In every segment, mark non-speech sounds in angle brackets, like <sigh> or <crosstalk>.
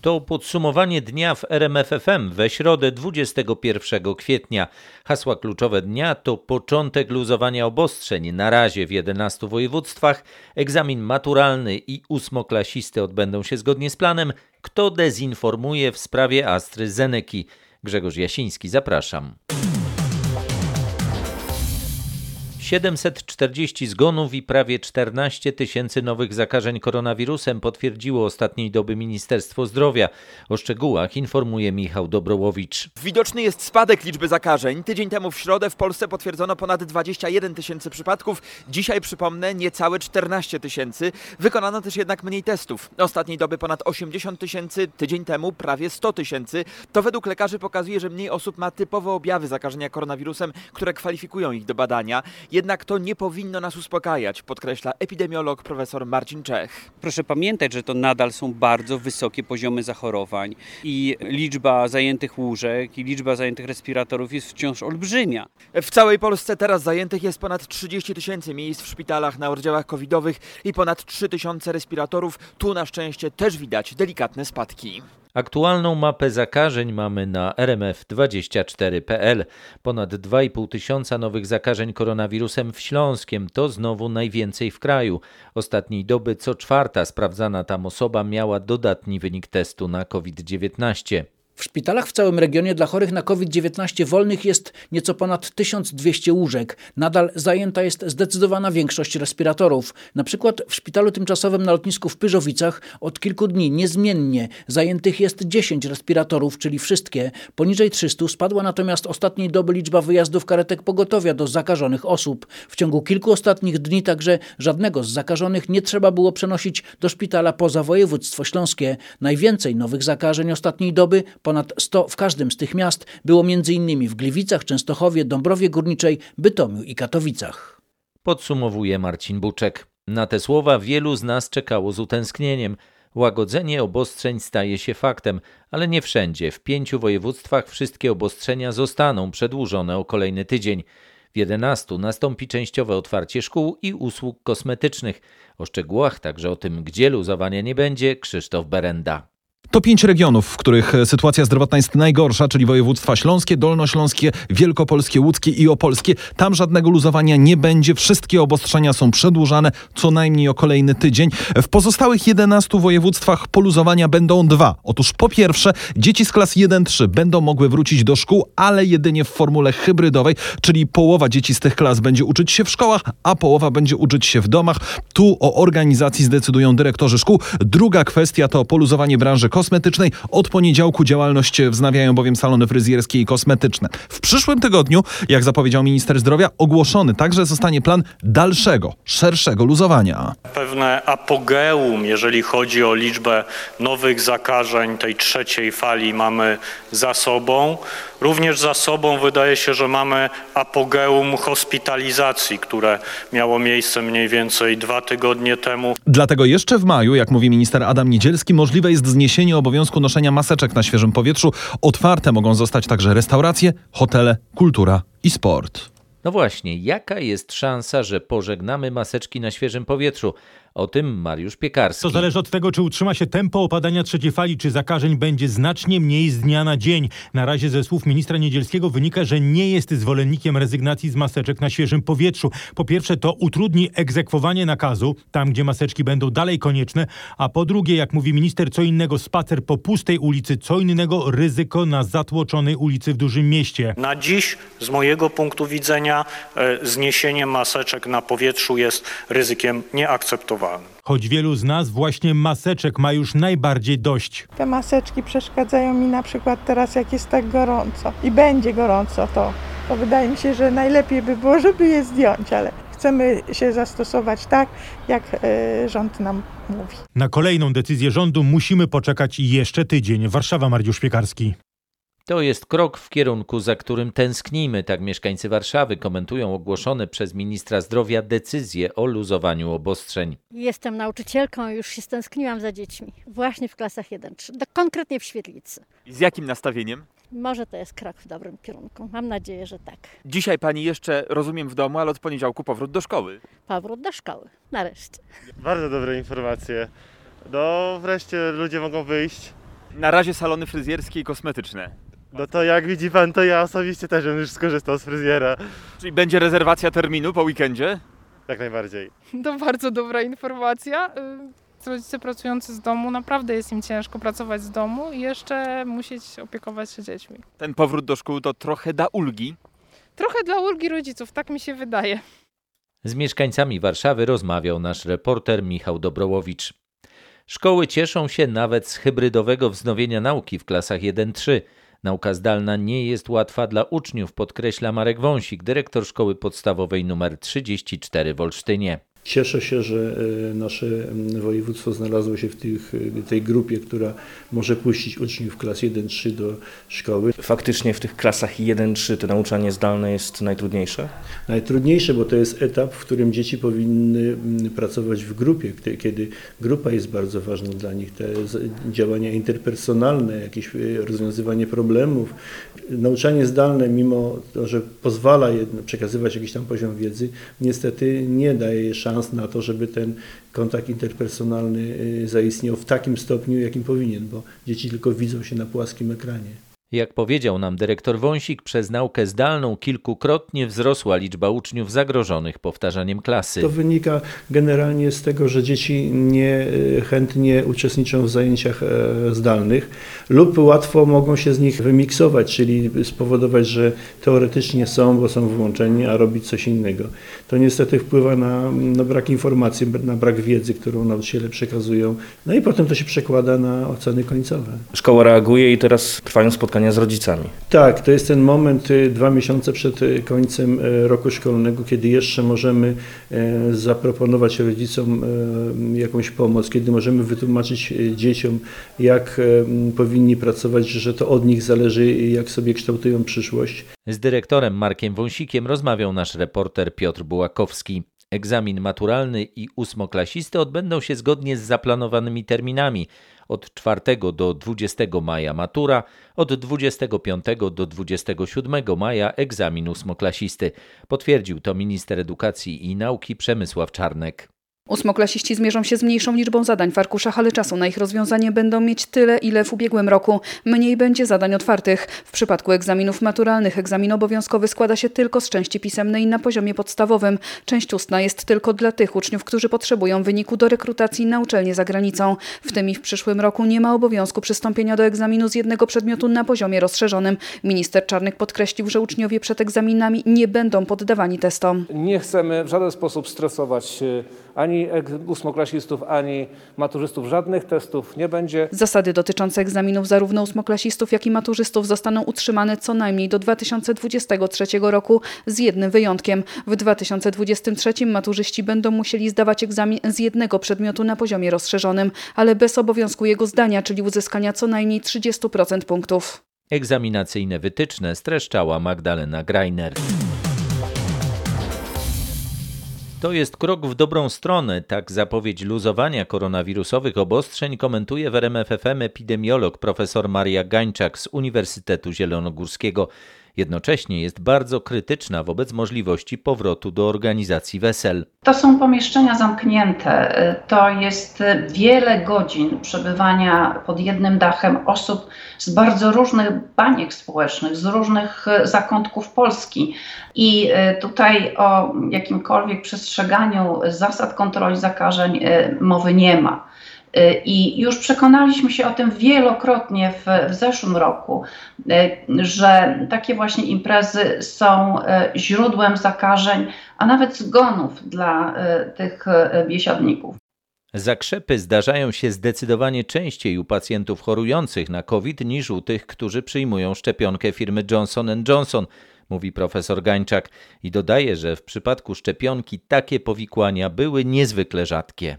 To podsumowanie dnia w RMFFM we środę 21 kwietnia. Hasła kluczowe dnia to początek luzowania obostrzeń. Na razie w 11 województwach egzamin maturalny i ósmoklasisty odbędą się zgodnie z planem. Kto dezinformuje w sprawie Astry Zeneki? Grzegorz Jasiński, zapraszam. 740 zgonów i prawie 14 tysięcy nowych zakażeń koronawirusem potwierdziło ostatniej doby Ministerstwo Zdrowia. O szczegółach informuje Michał Dobrołowicz. Widoczny jest spadek liczby zakażeń. Tydzień temu w środę w Polsce potwierdzono ponad 21 tysięcy przypadków. Dzisiaj, przypomnę, niecałe 14 tysięcy. Wykonano też jednak mniej testów. Ostatniej doby ponad 80 tysięcy, tydzień temu prawie 100 tysięcy. To według lekarzy pokazuje, że mniej osób ma typowe objawy zakażenia koronawirusem, które kwalifikują ich do badania. Jednak to nie powinno nas uspokajać, podkreśla epidemiolog profesor Marcin Czech. Proszę pamiętać, że to nadal są bardzo wysokie poziomy zachorowań i liczba zajętych łóżek i liczba zajętych respiratorów jest wciąż olbrzymia. W całej Polsce teraz zajętych jest ponad 30 tysięcy miejsc w szpitalach na oddziałach covidowych i ponad 3 tysiące respiratorów. Tu na szczęście też widać delikatne spadki. Aktualną mapę zakażeń mamy na rmf24.pl. Ponad 2,5 tysiąca nowych zakażeń koronawirusem w Śląskiem to znowu najwięcej w kraju. Ostatniej doby co czwarta sprawdzana tam osoba miała dodatni wynik testu na COVID-19. W szpitalach w całym regionie dla chorych na COVID-19 wolnych jest nieco ponad 1200 łóżek. Nadal zajęta jest zdecydowana większość respiratorów. Na przykład w szpitalu tymczasowym na lotnisku w Pyrzowicach od kilku dni niezmiennie zajętych jest 10 respiratorów, czyli wszystkie. Poniżej 300 spadła natomiast ostatniej doby liczba wyjazdów karetek pogotowia do zakażonych osób. W ciągu kilku ostatnich dni także żadnego z zakażonych nie trzeba było przenosić do szpitala poza województwo śląskie. Najwięcej nowych zakażeń ostatniej doby ponad 100 w każdym z tych miast było m.in. w Gliwicach, Częstochowie, Dąbrowie Górniczej, Bytomiu i Katowicach. Podsumowuje Marcin Buczek. Na te słowa wielu z nas czekało z utęsknieniem. Łagodzenie obostrzeń staje się faktem, ale nie wszędzie. W pięciu województwach wszystkie obostrzenia zostaną przedłużone o kolejny tydzień. W 11 nastąpi częściowe otwarcie szkół i usług kosmetycznych. O szczegółach, także o tym, gdzie luzowania nie będzie, Krzysztof Berenda. To pięć regionów, w których sytuacja zdrowotna jest najgorsza, czyli województwa śląskie, dolnośląskie, wielkopolskie, łódzkie i opolskie. Tam żadnego luzowania nie będzie. Wszystkie obostrzenia są przedłużane co najmniej o kolejny tydzień. W pozostałych 11 województwach poluzowania będą dwa. Otóż po pierwsze, dzieci z klas 1-3 będą mogły wrócić do szkół, ale jedynie w formule hybrydowej, czyli połowa dzieci z tych klas będzie uczyć się w szkołach, a połowa będzie uczyć się w domach. Tu o organizacji zdecydują dyrektorzy szkół. Druga kwestia to poluzowanie branży kosmetycznej. Od poniedziałku działalność wznawiają bowiem salony fryzjerskie i kosmetyczne. W przyszłym tygodniu, jak zapowiedział minister zdrowia, ogłoszony także zostanie plan dalszego, szerszego luzowania. Pewne apogeum, jeżeli chodzi o liczbę nowych zakażeń tej trzeciej fali mamy za sobą. Również za sobą wydaje się, że mamy apogeum hospitalizacji, które miało miejsce mniej więcej dwa tygodnie temu. Dlatego jeszcze w maju, jak mówi minister Adam Niedzielski, możliwe jest zniesienie obowiązku noszenia maseczek na świeżym powietrzu. Otwarte mogą zostać także restauracje, hotele, kultura i sport. No właśnie, jaka jest szansa, że pożegnamy maseczki na świeżym powietrzu? O tym Mariusz Piekarski. To zależy od tego, czy utrzyma się tempo opadania trzeciej fali, czy zakażeń będzie znacznie mniej z dnia na dzień. Na razie ze słów ministra Niedzielskiego wynika, że nie jest zwolennikiem rezygnacji z maseczek na świeżym powietrzu. Po pierwsze, to utrudni egzekwowanie nakazu, tam gdzie maseczki będą dalej konieczne, a po drugie, jak mówi minister, co innego spacer po pustej ulicy, co innego ryzyko na zatłoczonej ulicy w dużym mieście. Na dziś, z mojego punktu widzenia, e, zniesienie maseczek na powietrzu jest ryzykiem nieakceptowalnym. Choć wielu z nas właśnie maseczek ma już najbardziej dość. Te maseczki przeszkadzają mi na przykład teraz, jak jest tak gorąco i będzie gorąco, to, to wydaje mi się, że najlepiej by było, <laughs> żeby je zdjąć, ale chcemy się zastosować tak, jak e, rząd nam mówi. Na kolejną decyzję rządu musimy poczekać jeszcze tydzień. Warszawa, Mariusz Piekarski. To jest krok w kierunku, za którym tęsknimy, tak mieszkańcy Warszawy komentują ogłoszone przez ministra zdrowia decyzje o luzowaniu obostrzeń. Jestem nauczycielką i już się stęskniłam za dziećmi, właśnie w klasach 1-3, konkretnie w Świetlicy. I z jakim nastawieniem? Może to jest krok w dobrym kierunku. Mam nadzieję, że tak. Dzisiaj pani jeszcze, rozumiem, w domu, ale od poniedziałku powrót do szkoły. Powrót do szkoły, nareszcie. Bardzo dobre informacje. No wreszcie ludzie mogą wyjść Na razie salony fryzjerskie i kosmetyczne. No to jak widzi pan, to ja osobiście też bym już skorzystał z fryzjera. Czyli będzie rezerwacja terminu po weekendzie? Jak najbardziej. <laughs> To bardzo dobra informacja. Y, Rodzice pracujący z domu, naprawdę jest im ciężko pracować z domu i jeszcze musieć opiekować się dziećmi. Ten powrót do szkół to trochę da ulgi. Trochę dla ulgi rodziców, tak mi się wydaje. Z mieszkańcami Warszawy rozmawiał nasz reporter Michał Dobrołowicz. Szkoły cieszą się nawet z hybrydowego wznowienia nauki w klasach 1-3. Nauka zdalna nie jest łatwa dla uczniów, podkreśla Marek Wąsik, dyrektor szkoły podstawowej nr 34 w Olsztynie. Cieszę się, że e, nasze województwo znalazło się w tych, e, tej grupie, która może puścić uczniów klas 1-3 do szkoły. Faktycznie w tych klasach 1-3 to nauczanie zdalne jest najtrudniejsze? Najtrudniejsze, bo to jest etap, w którym dzieci powinny pracować w grupie, kiedy grupa jest bardzo ważna dla nich. Te działania interpersonalne, jakieś e, rozwiązywanie problemów. Nauczanie zdalne, mimo to, że pozwala przekazywać jakiś tam poziom wiedzy, niestety nie daje szans szans na to, żeby ten kontakt interpersonalny y, zaistniał w takim stopniu, jakim powinien, bo dzieci tylko widzą się na płaskim ekranie. Jak powiedział nam dyrektor Wąsik, przez naukę zdalną kilkukrotnie wzrosła liczba uczniów zagrożonych powtarzaniem klasy. To wynika generalnie z tego, że dzieci nie e, chętnie uczestniczą w zajęciach e, zdalnych lub łatwo mogą się z nich wymiksować, czyli spowodować, że teoretycznie są, bo są włączeni, a robić coś innego. To niestety wpływa na, na brak informacji, na brak wiedzy, którą nauczyciele przekazują, no i potem to się przekłada na oceny końcowe. Szkoła reaguje i teraz trwają spotkania spotkania z rodzicami. Tak, to jest ten moment y, dwa miesiące przed y, końcem y, roku szkolnego, kiedy jeszcze możemy zaproponować rodzicom jakąś pomoc, kiedy możemy wytłumaczyć dzieciom, jak powinni pracować, że to od nich zależy, jak sobie kształtują przyszłość. Z dyrektorem Markiem Wąsikiem rozmawiał nasz reporter Piotr Bułakowski. Egzamin maturalny i ósmoklasisty odbędą się zgodnie z zaplanowanymi terminami od 4 do 20 maja matura, od 25 do 27 maja egzamin ósmoklasisty. Potwierdził to minister edukacji i nauki Przemysław Czarnek. Ósmoklasiści zmierzą się z mniejszą liczbą zadań w arkuszach, ale czasu na ich rozwiązanie będą mieć tyle, ile w ubiegłym roku. Mniej będzie zadań otwartych. W przypadku egzaminów maturalnych egzamin obowiązkowy składa się tylko z części pisemnej na poziomie podstawowym. Część ustna jest tylko dla tych uczniów, którzy potrzebują wyniku do rekrutacji na uczelnię za granicą. W tym i w przyszłym roku nie ma obowiązku przystąpienia do egzaminu z jednego przedmiotu na poziomie rozszerzonym. Minister Czarnek podkreślił, że uczniowie przed egzaminami nie będą poddawani testom. Nie chcemy w żaden sposób stresować ani ósmoklasistów, ani maturzystów żadnych testów nie będzie. Zasady dotyczące egzaminów zarówno ósmoklasistów, jak i maturzystów zostaną utrzymane co najmniej do 2023 roku z jednym wyjątkiem. W 2023 maturzyści będą musieli zdawać egzamin z jednego przedmiotu na poziomie rozszerzonym, ale bez obowiązku jego zdania, czyli uzyskania co najmniej 30% punktów. Egzaminacyjne wytyczne streszczała Magdalena Greiner. To jest krok w dobrą stronę, tak zapowiedź luzowania koronawirusowych obostrzeń komentuje w RMFFM epidemiolog profesor Maria Gańczak z Uniwersytetu Zielonogórskiego. Jednocześnie jest bardzo krytyczna wobec możliwości powrotu do organizacji wesel. To są pomieszczenia zamknięte. To jest wiele godzin przebywania pod jednym dachem osób z bardzo różnych baniek społecznych, z różnych zakątków Polski. I tutaj o jakimkolwiek przestrzeganiu zasad kontroli zakażeń mowy nie ma. Y, I już przekonaliśmy się o tym wielokrotnie w, w, zeszłym roku, y, że takie właśnie imprezy są y, źródłem zakażeń, a nawet zgonów dla tych biesiadników. Zakrzepy zdarzają się zdecydowanie częściej u pacjentów chorujących na COVID niż u tych, którzy przyjmują szczepionkę firmy Johnson Johnson, mówi profesor Gańczak i dodaje, że w przypadku szczepionki takie powikłania były niezwykle rzadkie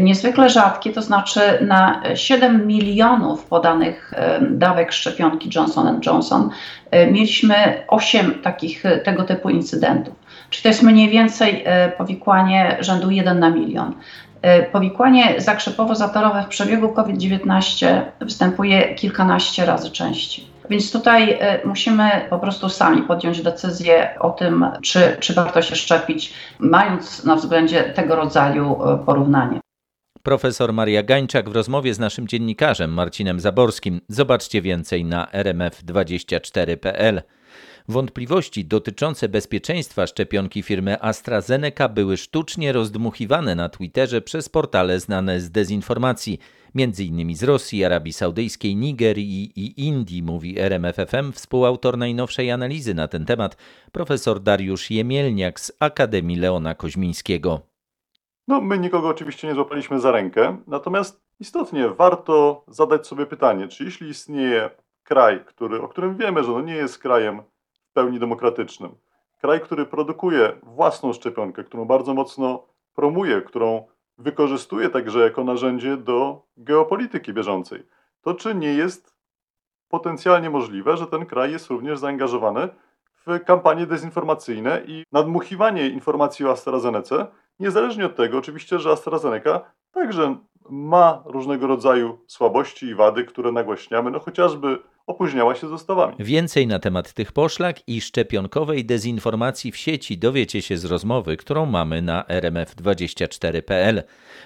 niezwykle rzadkie, to znaczy na 7 milionów podanych dawek szczepionki Johnson Johnson e, mieliśmy 8 takich e, tego typu incydentów. Czyli to jest mniej więcej e, powikłanie rzędu 1 na milion. Powikłanie zakrzepowo-zatorowe w przebiegu COVID-19 występuje kilkanaście razy częściej. Więc tutaj musimy po prostu sami podjąć decyzję o tym, czy, czy warto się szczepić, mając na względzie tego rodzaju porównanie. Profesor Maria Gańczak w rozmowie z naszym dziennikarzem Marcinem Zaborskim. Zobaczcie więcej na rmf24.pl. Wątpliwości dotyczące bezpieczeństwa szczepionki firmy AstraZeneca były sztucznie rozdmuchiwane na Twitterze przez portale znane z dezinformacji, m.in. z Rosji, Arabii Saudyjskiej, Nigerii i Indii, mówi RMFFM, współautor najnowszej analizy na ten temat, profesor Dariusz Jemielniak z Akademii Leona Koźmińskiego. No, my nikogo oczywiście nie złapaliśmy za rękę, natomiast istotnie warto zadać sobie pytanie, czy jeśli istnieje kraj, który, o którym wiemy, że no nie jest krajem w pełni demokratycznym, kraj, który produkuje własną szczepionkę, którą bardzo mocno promuje, którą wykorzystuje także jako narzędzie do geopolityki bieżącej, to czy nie jest potencjalnie możliwe, że ten kraj jest również zaangażowany w kampanie dezinformacyjne i nadmuchiwanie informacji o AstraZeneca, niezależnie od tego oczywiście, że AstraZeneca także ma różnego rodzaju słabości i wady, które nagłaśniamy, no chociażby opóźniała się z dostawami. Więcej na temat tych poszlak i szczepionkowej dezinformacji w sieci dowiecie się z rozmowy, którą mamy na rmf24.pl.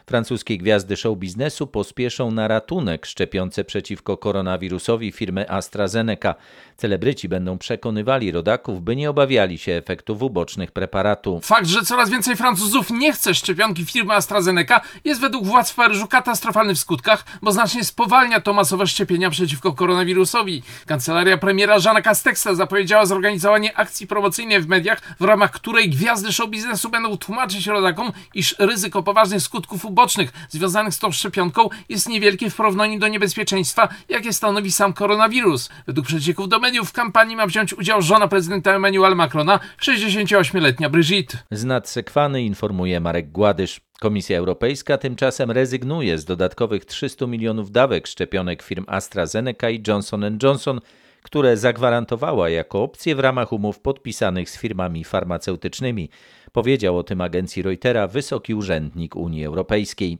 Francuskie gwiazdy show biznesu pospieszą na ratunek szczepionce przeciwko koronawirusowi firmy AstraZeneca. Celebryci będą przekonywali rodaków, by nie obawiali się efektów ubocznych preparatu. Fakt, że coraz więcej Francuzów nie chce szczepionki firmy AstraZeneca jest według władz w Paryżu katastrofalny w skutkach, bo znacznie spowalnia to masowe szczepienia przeciwko koronawirusowi. Kancelaria premiera Jeana Castexa zapowiedziała zorganizowanie akcji promocyjnej w mediach, w ramach której gwiazdy show biznesu będą tłumaczyć rodakom, iż ryzyko poważnych skutków ubocznych związanych z tą szczepionką jest niewielkie w porównaniu do niebezpieczeństwa, jakie stanowi sam koronawirus. Według przecieków do mediów w kampanii ma wziąć udział żona prezydenta Emmanuela Macrona, 68-letnia Brigitte. Z nadsekwany informuje Marek Gładysz. Komisja Europejska tymczasem rezygnuje z dodatkowych 300 milionów dawek szczepionek firm AstraZeneca i Johnson Johnson, które zagwarantowała jako opcję w ramach umów podpisanych z firmami farmaceutycznymi. Powiedział o tym agencji Reutera wysoki urzędnik Unii Europejskiej.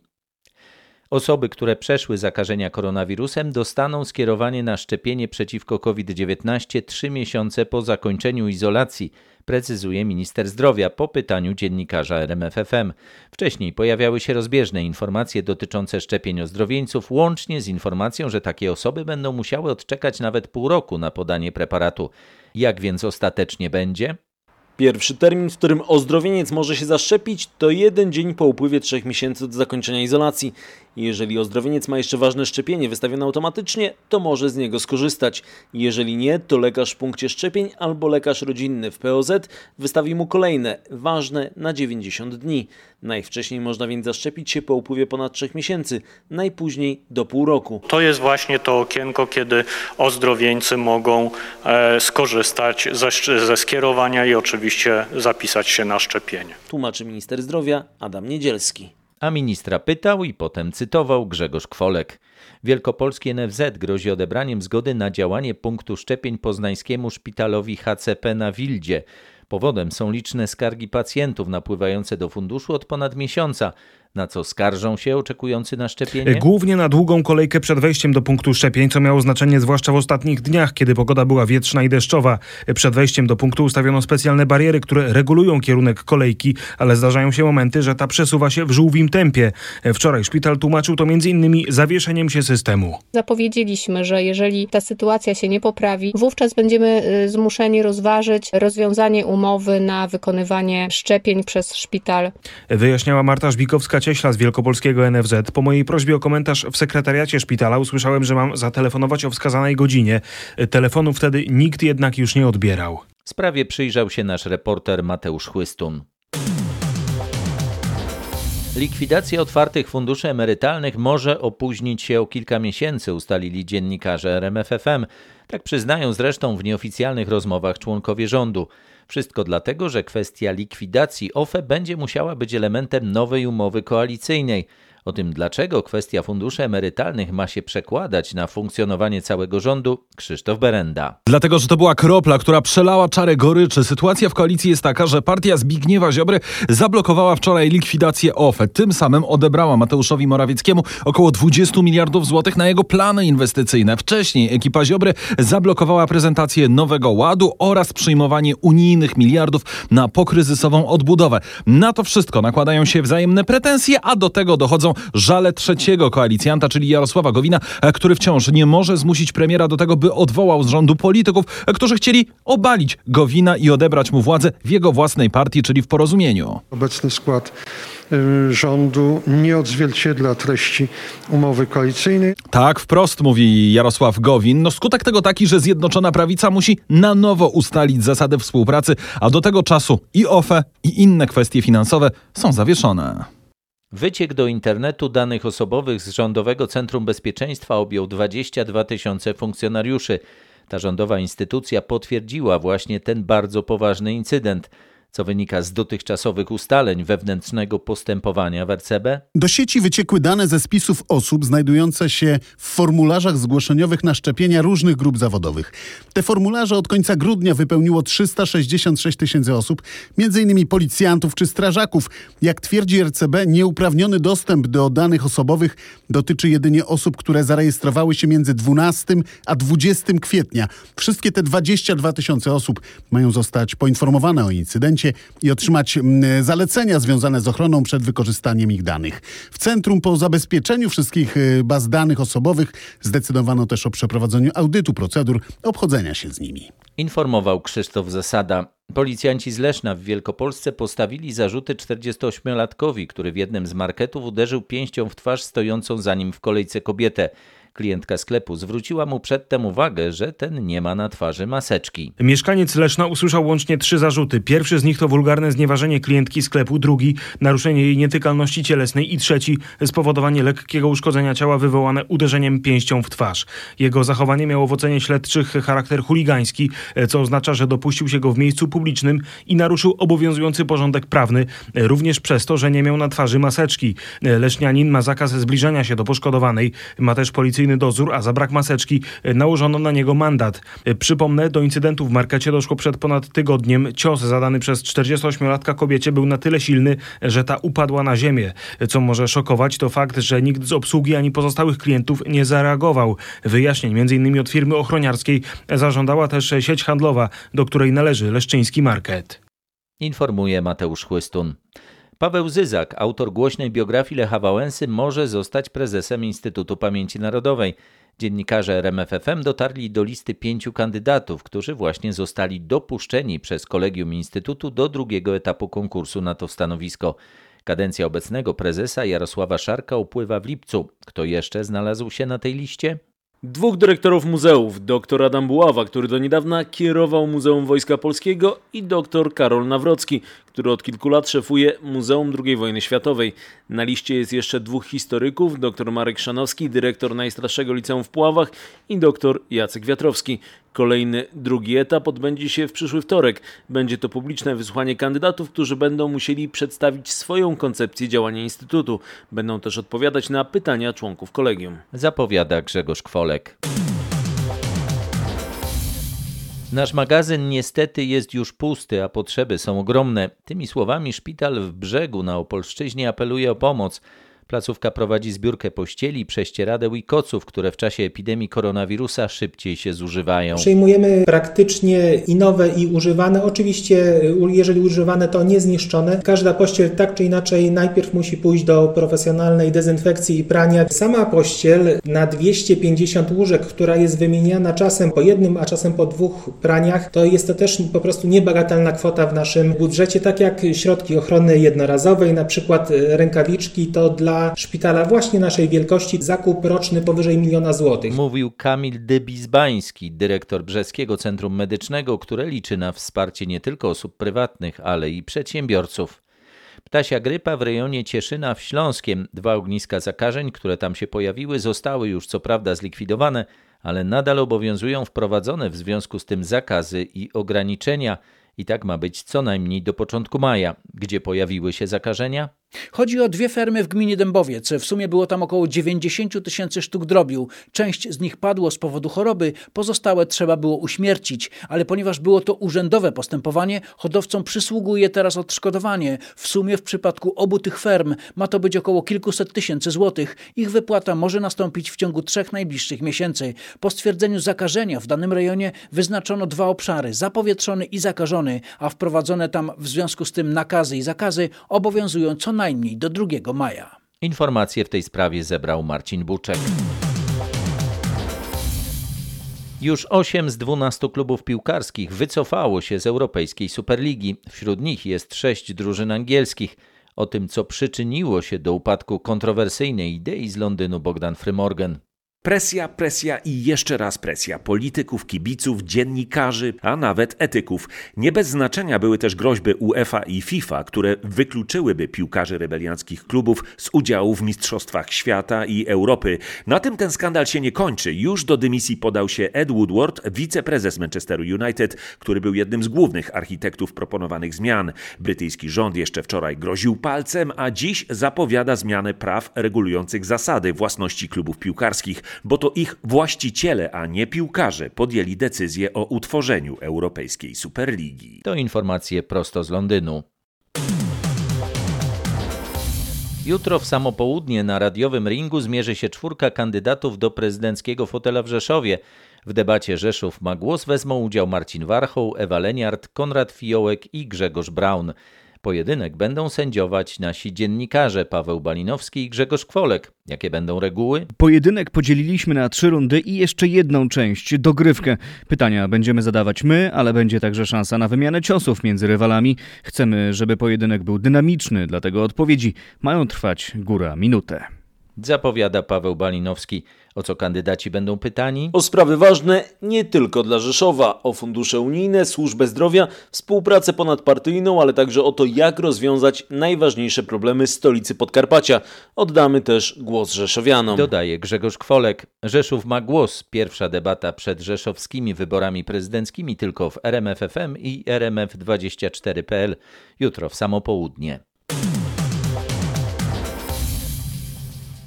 Osoby, które przeszły zakażenia koronawirusem, dostaną skierowanie na szczepienie przeciwko COVID-19 trzy miesiące po zakończeniu izolacji, precyzuje minister zdrowia po pytaniu dziennikarza RMFFM. Wcześniej pojawiały się rozbieżne informacje dotyczące szczepień ozdrowieńców, łącznie z informacją, że takie osoby będą musiały odczekać nawet pół roku na podanie preparatu. Jak więc ostatecznie będzie? Pierwszy termin, w którym ozdrowieniec może się zaszczepić, to jeden dzień po upływie trzech miesięcy od zakończenia izolacji. Jeżeli ozdrowieniec ma jeszcze ważne szczepienie wystawione automatycznie, to może z niego skorzystać. Jeżeli nie, to lekarz w punkcie szczepień albo lekarz rodzinny w POZ wystawi mu kolejne, ważne na 90 dni. Najwcześniej można więc zaszczepić się po upływie ponad 3 miesięcy, najpóźniej do pół roku. To jest właśnie to okienko, kiedy ozdrowieńcy mogą e, skorzystać ze, ze skierowania i oczywiście zapisać się na szczepienie. Tłumaczy minister zdrowia Adam Niedzielski a ministra pytał i potem cytował Grzegorz Kwolek. Wielkopolski NFZ grozi odebraniem zgody na działanie punktu szczepień poznańskiemu szpitalowi HCP na Wildzie. Powodem są liczne skargi pacjentów napływające do funduszu od ponad miesiąca. Na co skarżą się oczekujący na szczepienie? Głównie na długą kolejkę przed wejściem do punktu szczepień, co miało znaczenie zwłaszcza w ostatnich dniach, kiedy pogoda była wietrzna i deszczowa. Przed wejściem do punktu ustawiono specjalne bariery, które regulują kierunek kolejki, ale zdarzają się momenty, że ta przesuwa się w żółwim tempie. Wczoraj szpital tłumaczył to m.in. zawieszeniem się systemu. Zapowiedzieliśmy, że jeżeli ta sytuacja się nie poprawi, wówczas będziemy y, zmuszeni rozważyć rozwiązanie umowy na wykonywanie szczepień przez szpital. Wyjaśniała Marta Żbikowska, Cieśla z Wielkopolskiego NFZ. Po mojej prośbie o komentarz w sekretariacie szpitala usłyszałem, że mam zatelefonować o wskazanej godzinie. Telefonu wtedy nikt jednak już nie odbierał. Sprawie przyjrzał się nasz reporter Mateusz Chłystun. Likwidacja otwartych funduszy emerytalnych może opóźnić się o kilka miesięcy, ustalili dziennikarze RMFFM. Tak przyznają zresztą w nieoficjalnych rozmowach członkowie rządu. Wszystko dlatego, że kwestia likwidacji OFE będzie musiała być elementem nowej umowy koalicyjnej. O tym, dlaczego kwestia funduszy emerytalnych ma się przekładać na funkcjonowanie całego rządu, Krzysztof Berenda. Dlatego, że to była kropla, która przelała czarę goryczy. Sytuacja w koalicji jest taka, że partia Zbigniewa Ziobry zablokowała wczoraj likwidację OFE. Tym samym odebrała Mateuszowi Morawieckiemu około 20 miliardów złotych na jego plany inwestycyjne. Wcześniej ekipa Ziobry zablokowała prezentację nowego ładu oraz przyjmowanie unijnych miliardów na pokryzysową odbudowę. Na to wszystko nakładają się wzajemne pretensje, a do tego dochodzą żale trzeciego koalicjanta, czyli Jarosława Gowina, który wciąż nie może zmusić premiera do tego, by odwołał z rządu polityków, którzy chcieli obalić Gowina i odebrać mu władzę w jego własnej partii, czyli w porozumieniu. Obecny skład y, rządu nie odzwierciedla treści umowy koalicyjnej. Tak, wprost mówi Jarosław Gowin. No skutek tego taki, że Zjednoczona Prawica musi na nowo ustalić zasady współpracy, a do tego czasu i OFE, i inne kwestie finansowe są zawieszone. Wyciek do internetu danych osobowych z Rządowego Centrum Bezpieczeństwa objął 22 tysiące funkcjonariuszy. Ta rządowa instytucja potwierdziła właśnie ten bardzo poważny incydent co wynika z dotychczasowych ustaleń wewnętrznego postępowania w RCB? Do sieci wyciekły dane ze spisów osób znajdujące się w formularzach zgłoszeniowych na szczepienia różnych grup zawodowych. Te formularze od końca grudnia wypełniło 366 tysięcy osób, m.in. policjantów czy strażaków. Jak twierdzi RCB, nieuprawniony dostęp do danych osobowych dotyczy jedynie osób, które zarejestrowały się między 12 a 20 kwietnia. Wszystkie te 22 tysiące osób mają zostać poinformowane o incydencie i otrzymać mm, zalecenia związane z ochroną przed wykorzystaniem ich danych. W Centrum po zabezpieczeniu wszystkich y, baz danych osobowych zdecydowano też o przeprowadzeniu audytu procedur obchodzenia się z nimi. Informował Krzysztof Zasada. Policjanci z Leszna w Wielkopolsce postawili zarzuty 48-latkowi, który w jednym z marketów uderzył pięścią w twarz stojącą za nim w kolejce kobietę. Klientka sklepu zwróciła mu przedtem uwagę, że ten nie ma na twarzy maseczki. Mieszkaniec Leszna usłyszał łącznie trzy zarzuty. Pierwszy z nich to wulgarne znieważenie klientki sklepu, drugi naruszenie jej nietykalności cielesnej i trzeci spowodowanie lekkiego uszkodzenia ciała wywołane uderzeniem pięścią w twarz. Jego zachowanie miało w ocenie śledczych charakter chuligański, co oznacza, że dopuścił się go w miejscu publicznym i naruszył obowiązujący porządek prawny, również przez to, że nie miał na twarzy maseczki. Lesznianin ma zakaz zbliżania się do poszkodowanej. Ma też policyjny policyjny dozór, a za brak maseczki e, nałożono na niego mandat. E, przypomnę, do incydentu w markecie doszło przed ponad tygodniem. Cios zadany przez 48-latka kobiecie był na tyle silny, że ta upadła na ziemię. E, co może szokować, to fakt, że nikt z obsługi ani pozostałych klientów nie zareagował. Wyjaśnień m.in. od firmy ochroniarskiej zażądała też sieć handlowa, do której należy Leszczyński Market. Informuje Mateusz Chłystun. Paweł Zyzak, autor głośnej biografii Lecha Wałęsy, może zostać prezesem Instytutu Pamięci Narodowej. Dziennikarze RMFFM dotarli do listy pięciu kandydatów, którzy właśnie zostali dopuszczeni przez kolegium Instytutu do drugiego etapu konkursu na to stanowisko. Kadencja obecnego prezesa Jarosława Szarka upływa w lipcu. Kto jeszcze znalazł się na tej liście? Dwóch dyrektorów muzeów, dr Adam Buława, który do niedawna kierował Muzeum Wojska Polskiego i dr Karol Nawrocki, który od kilku lat szefuje Muzeum II wojny światowej. Na liście jest jeszcze dwóch historyków, dr Marek Szanowski, dyrektor najstarszego liceum w Puławach i dr Jacek Wiatrowski. Kolejny, drugi etap odbędzie się w przyszły wtorek. Będzie to publiczne wysłuchanie kandydatów, którzy będą musieli przedstawić swoją koncepcję działania Instytutu. Będą też odpowiadać na pytania członków kolegium. Zapowiada Grzegorz Kwolek. Nasz magazyn niestety jest już pusty, a potrzeby są ogromne. Tymi słowami szpital w brzegu na Opolszczyźnie apeluje o pomoc. Placówka prowadzi zbiórkę pościeli, prześcieradeł i koców, które w czasie epidemii koronawirusa szybciej się zużywają. Przyjmujemy praktycznie i nowe, i używane. Oczywiście, jeżeli używane, to niezniszczone. Każda pościel tak czy inaczej najpierw musi pójść do profesjonalnej dezynfekcji i prania. Sama pościel na 250 łóżek, która jest wymieniana czasem po jednym, a czasem po dwóch praniach, to jest to też po prostu niebagatelna kwota w naszym budżecie, tak jak środki ochrony jednorazowej, na przykład rękawiczki, to dla szpitala właśnie naszej wielkości zakup roczny powyżej miliona złotych. Mówił Kamil Dybizbański, dyrektor Brzeskiego Centrum Medycznego, które liczy na wsparcie nie tylko osób prywatnych, ale i przedsiębiorców. Ptasia grypa w rejonie Cieszyna w Śląskiem. Dwa ogniska zakażeń, które tam się pojawiły, zostały już co prawda zlikwidowane, ale nadal obowiązują wprowadzone w związku z tym zakazy i ograniczenia. I tak ma być co najmniej do początku maja. Gdzie pojawiły się zakażenia? Chodzi o dwie fermy w gminie Dębowiec. W sumie było tam około 90 tysięcy sztuk drobiu. Część z nich padło z powodu choroby, pozostałe trzeba było uśmiercić, ale ponieważ było to urzędowe postępowanie, hodowcom przysługuje teraz odszkodowanie. W sumie w przypadku obu tych ferm ma to być około kilkuset tysięcy złotych. Ich wypłata może nastąpić w ciągu trzech najbliższych miesięcy. Po stwierdzeniu zakażenia w danym rejonie wyznaczono dwa obszary, zapowietrzony i zakażony, a wprowadzone tam w związku z tym nakazy i zakazy obowiązują co najmniej do 2 maja. Informacje w tej sprawie zebrał Marcin Buczek. Już 8 z 12 klubów piłkarskich wycofało się z Europejskiej Superligi. Wśród nich jest 6 drużyn angielskich. O tym, co przyczyniło się do upadku kontrowersyjnej idei z Londynu Bogdan Frymorgan. Presja, presja i jeszcze raz presja polityków, kibiców, dziennikarzy, a nawet etyków. Nie bez znaczenia były też groźby UEFA i FIFA, które wykluczyłyby piłkarzy rebelianckich klubów z udziału w Mistrzostwach Świata i Europy. Na tym ten skandal się nie kończy. Już do dymisji podał się Ed Woodward, wiceprezes Manchesteru United, który był jednym z głównych architektów proponowanych zmian. Brytyjski rząd jeszcze wczoraj groził palcem, a dziś zapowiada zmianę praw regulujących zasady własności klubów piłkarskich bo to ich właściciele, a nie piłkarze podjęli decyzję o utworzeniu Europejskiej Superligi. To informacje prosto z Londynu. Jutro w samo południe na radiowym ringu zmierzy się czwórka kandydatów do prezydenckiego fotela w Rzeszowie. W debacie Rzeszów ma głos wezmą udział Marcin Warchoł, Ewa Leniart, Konrad Fiołek i Grzegorz Braun. Pojedynek będą sędziować nasi dziennikarze Paweł Balinowski i Grzegorz Kwolek. Jakie będą reguły? Pojedynek podzieliliśmy na trzy rundy i jeszcze jedną część, dogrywkę. Pytania będziemy zadawać my, ale będzie także szansa na wymianę ciosów między rywalami. Chcemy, żeby pojedynek był dynamiczny, dlatego odpowiedzi mają trwać góra minutę. Zapowiada Paweł Balinowski. O co kandydaci będą pytani? O sprawy ważne nie tylko dla Rzeszowa, o fundusze unijne, służbę zdrowia, współpracę ponadpartyjną, ale także o to, jak rozwiązać najważniejsze problemy stolicy Podkarpacia. Oddamy też głos rzeszowianom. Dodaje Grzegorz Kwolek. Rzeszów ma głos. Pierwsza debata przed rzeszowskimi wyborami prezydenckimi tylko w RMFFM i RMF24.pl. Jutro w samo południe.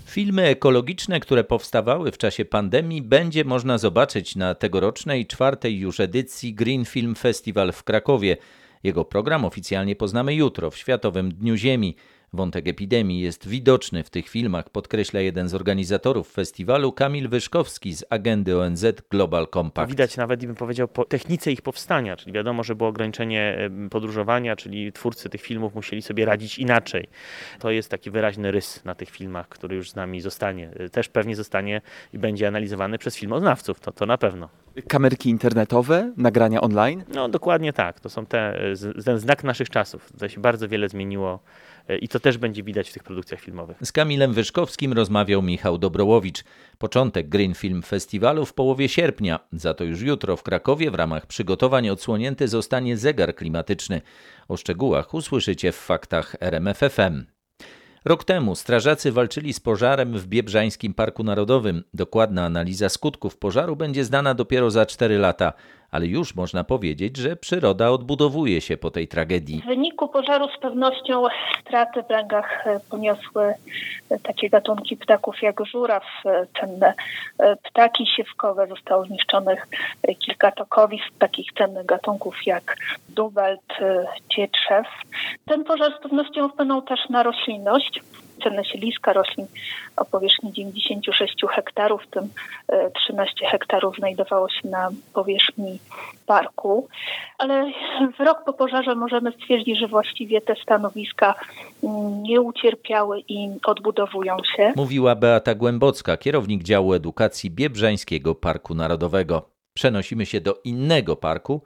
Filmy ekologiczne, które powstawały w czasie pandemii, będzie można zobaczyć na tegorocznej czwartej już edycji Green Film Festival w Krakowie. Jego program oficjalnie poznamy jutro w Światowym Dniu Ziemi. Wątek epidemii jest widoczny w tych filmach, podkreśla jeden z organizatorów festiwalu, Kamil Wyszkowski z agendy ONZ Global Compact. Widać nawet, bym powiedział, po technice ich powstania, czyli wiadomo, że było ograniczenie podróżowania, czyli twórcy tych filmów musieli sobie radzić inaczej. To jest taki wyraźny rys na tych filmach, który już z nami zostanie. Też pewnie zostanie i będzie analizowany przez filmoznawców, to, to na pewno. Kamerki internetowe, nagrania online? No dokładnie tak, to są te, ten znak naszych czasów. Tutaj się bardzo wiele zmieniło i to też będzie widać w tych produkcjach filmowych. Z Kamilem Wyszkowskim rozmawiał Michał Dobrołowicz. Początek Green Film Festiwalu w połowie sierpnia. Za to już jutro w Krakowie w ramach przygotowań odsłonięty zostanie zegar klimatyczny. O szczegółach usłyszycie w faktach RMFFM. Rok temu strażacy walczyli z pożarem w Biebrzańskim Parku Narodowym. Dokładna analiza skutków pożaru będzie znana dopiero za 4 lata ale już można powiedzieć, że przyroda odbudowuje się po tej tragedii. W wyniku pożaru z pewnością straty w rękach e, poniosły e, takie gatunki ptaków jak żuraw, e, cenne ptaki siewkowe. Zostało zniszczonych kilka tokowisk takich cennych gatunków jak dubelt, cietrzew. Ten pożar z pewnością wpłynął też na roślinność cenne siedliska roślin o powierzchni 96 hektarów, w tym 13 hektarów znajdowało się na powierzchni parku. Ale w rok po pożarze możemy stwierdzić, że właściwie te stanowiska nie ucierpiały i odbudowują się. Mówiła Beata Głębocka, kierownik działu edukacji Biebrzańskiego Parku Narodowego. Przenosimy się do innego parku.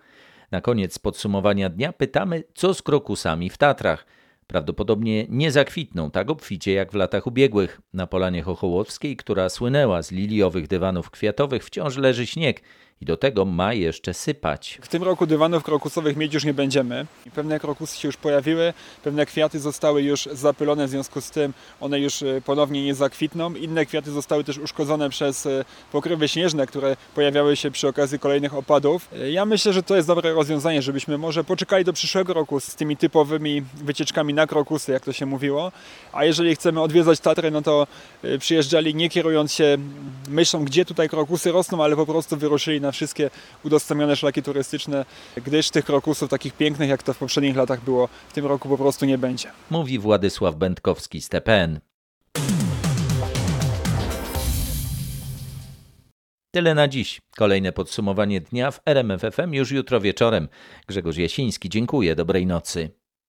Na koniec podsumowania dnia pytamy, co z krokusami w Tatrach. Prawdopodobnie nie zakwitną tak obficie jak w latach ubiegłych. Na Polanie Chochołowskiej, która słynęła z liliowych dywanów kwiatowych, wciąż leży śnieg i do tego ma jeszcze sypać. W tym roku dywanów krokusowych mieć już nie będziemy. Pewne krokusy się już pojawiły, pewne kwiaty zostały już zapylone, w związku z tym one już e, ponownie nie zakwitną. Inne kwiaty zostały też uszkodzone przez e, pokrywy śnieżne, które pojawiały się przy okazji kolejnych opadów. E, ja myślę, że to jest dobre rozwiązanie, żebyśmy może poczekali do przyszłego roku z tymi typowymi wycieczkami na krokusy, jak to się mówiło. A jeżeli chcemy odwiedzać Tatry, no to przyjeżdżali nie kierując się myślą, gdzie tutaj krokusy rosną, ale po prostu wyruszyli na wszystkie udostępnione szlaki turystyczne, gdyż tych krokusów takich pięknych, jak to w poprzednich latach było, w tym roku po prostu nie będzie. Mówi Władysław Będkowski z TPN. Tyle na dziś. Kolejne podsumowanie dnia w RMFFM już jutro wieczorem. Grzegorz Jasiński, dziękuję. Dobrej nocy.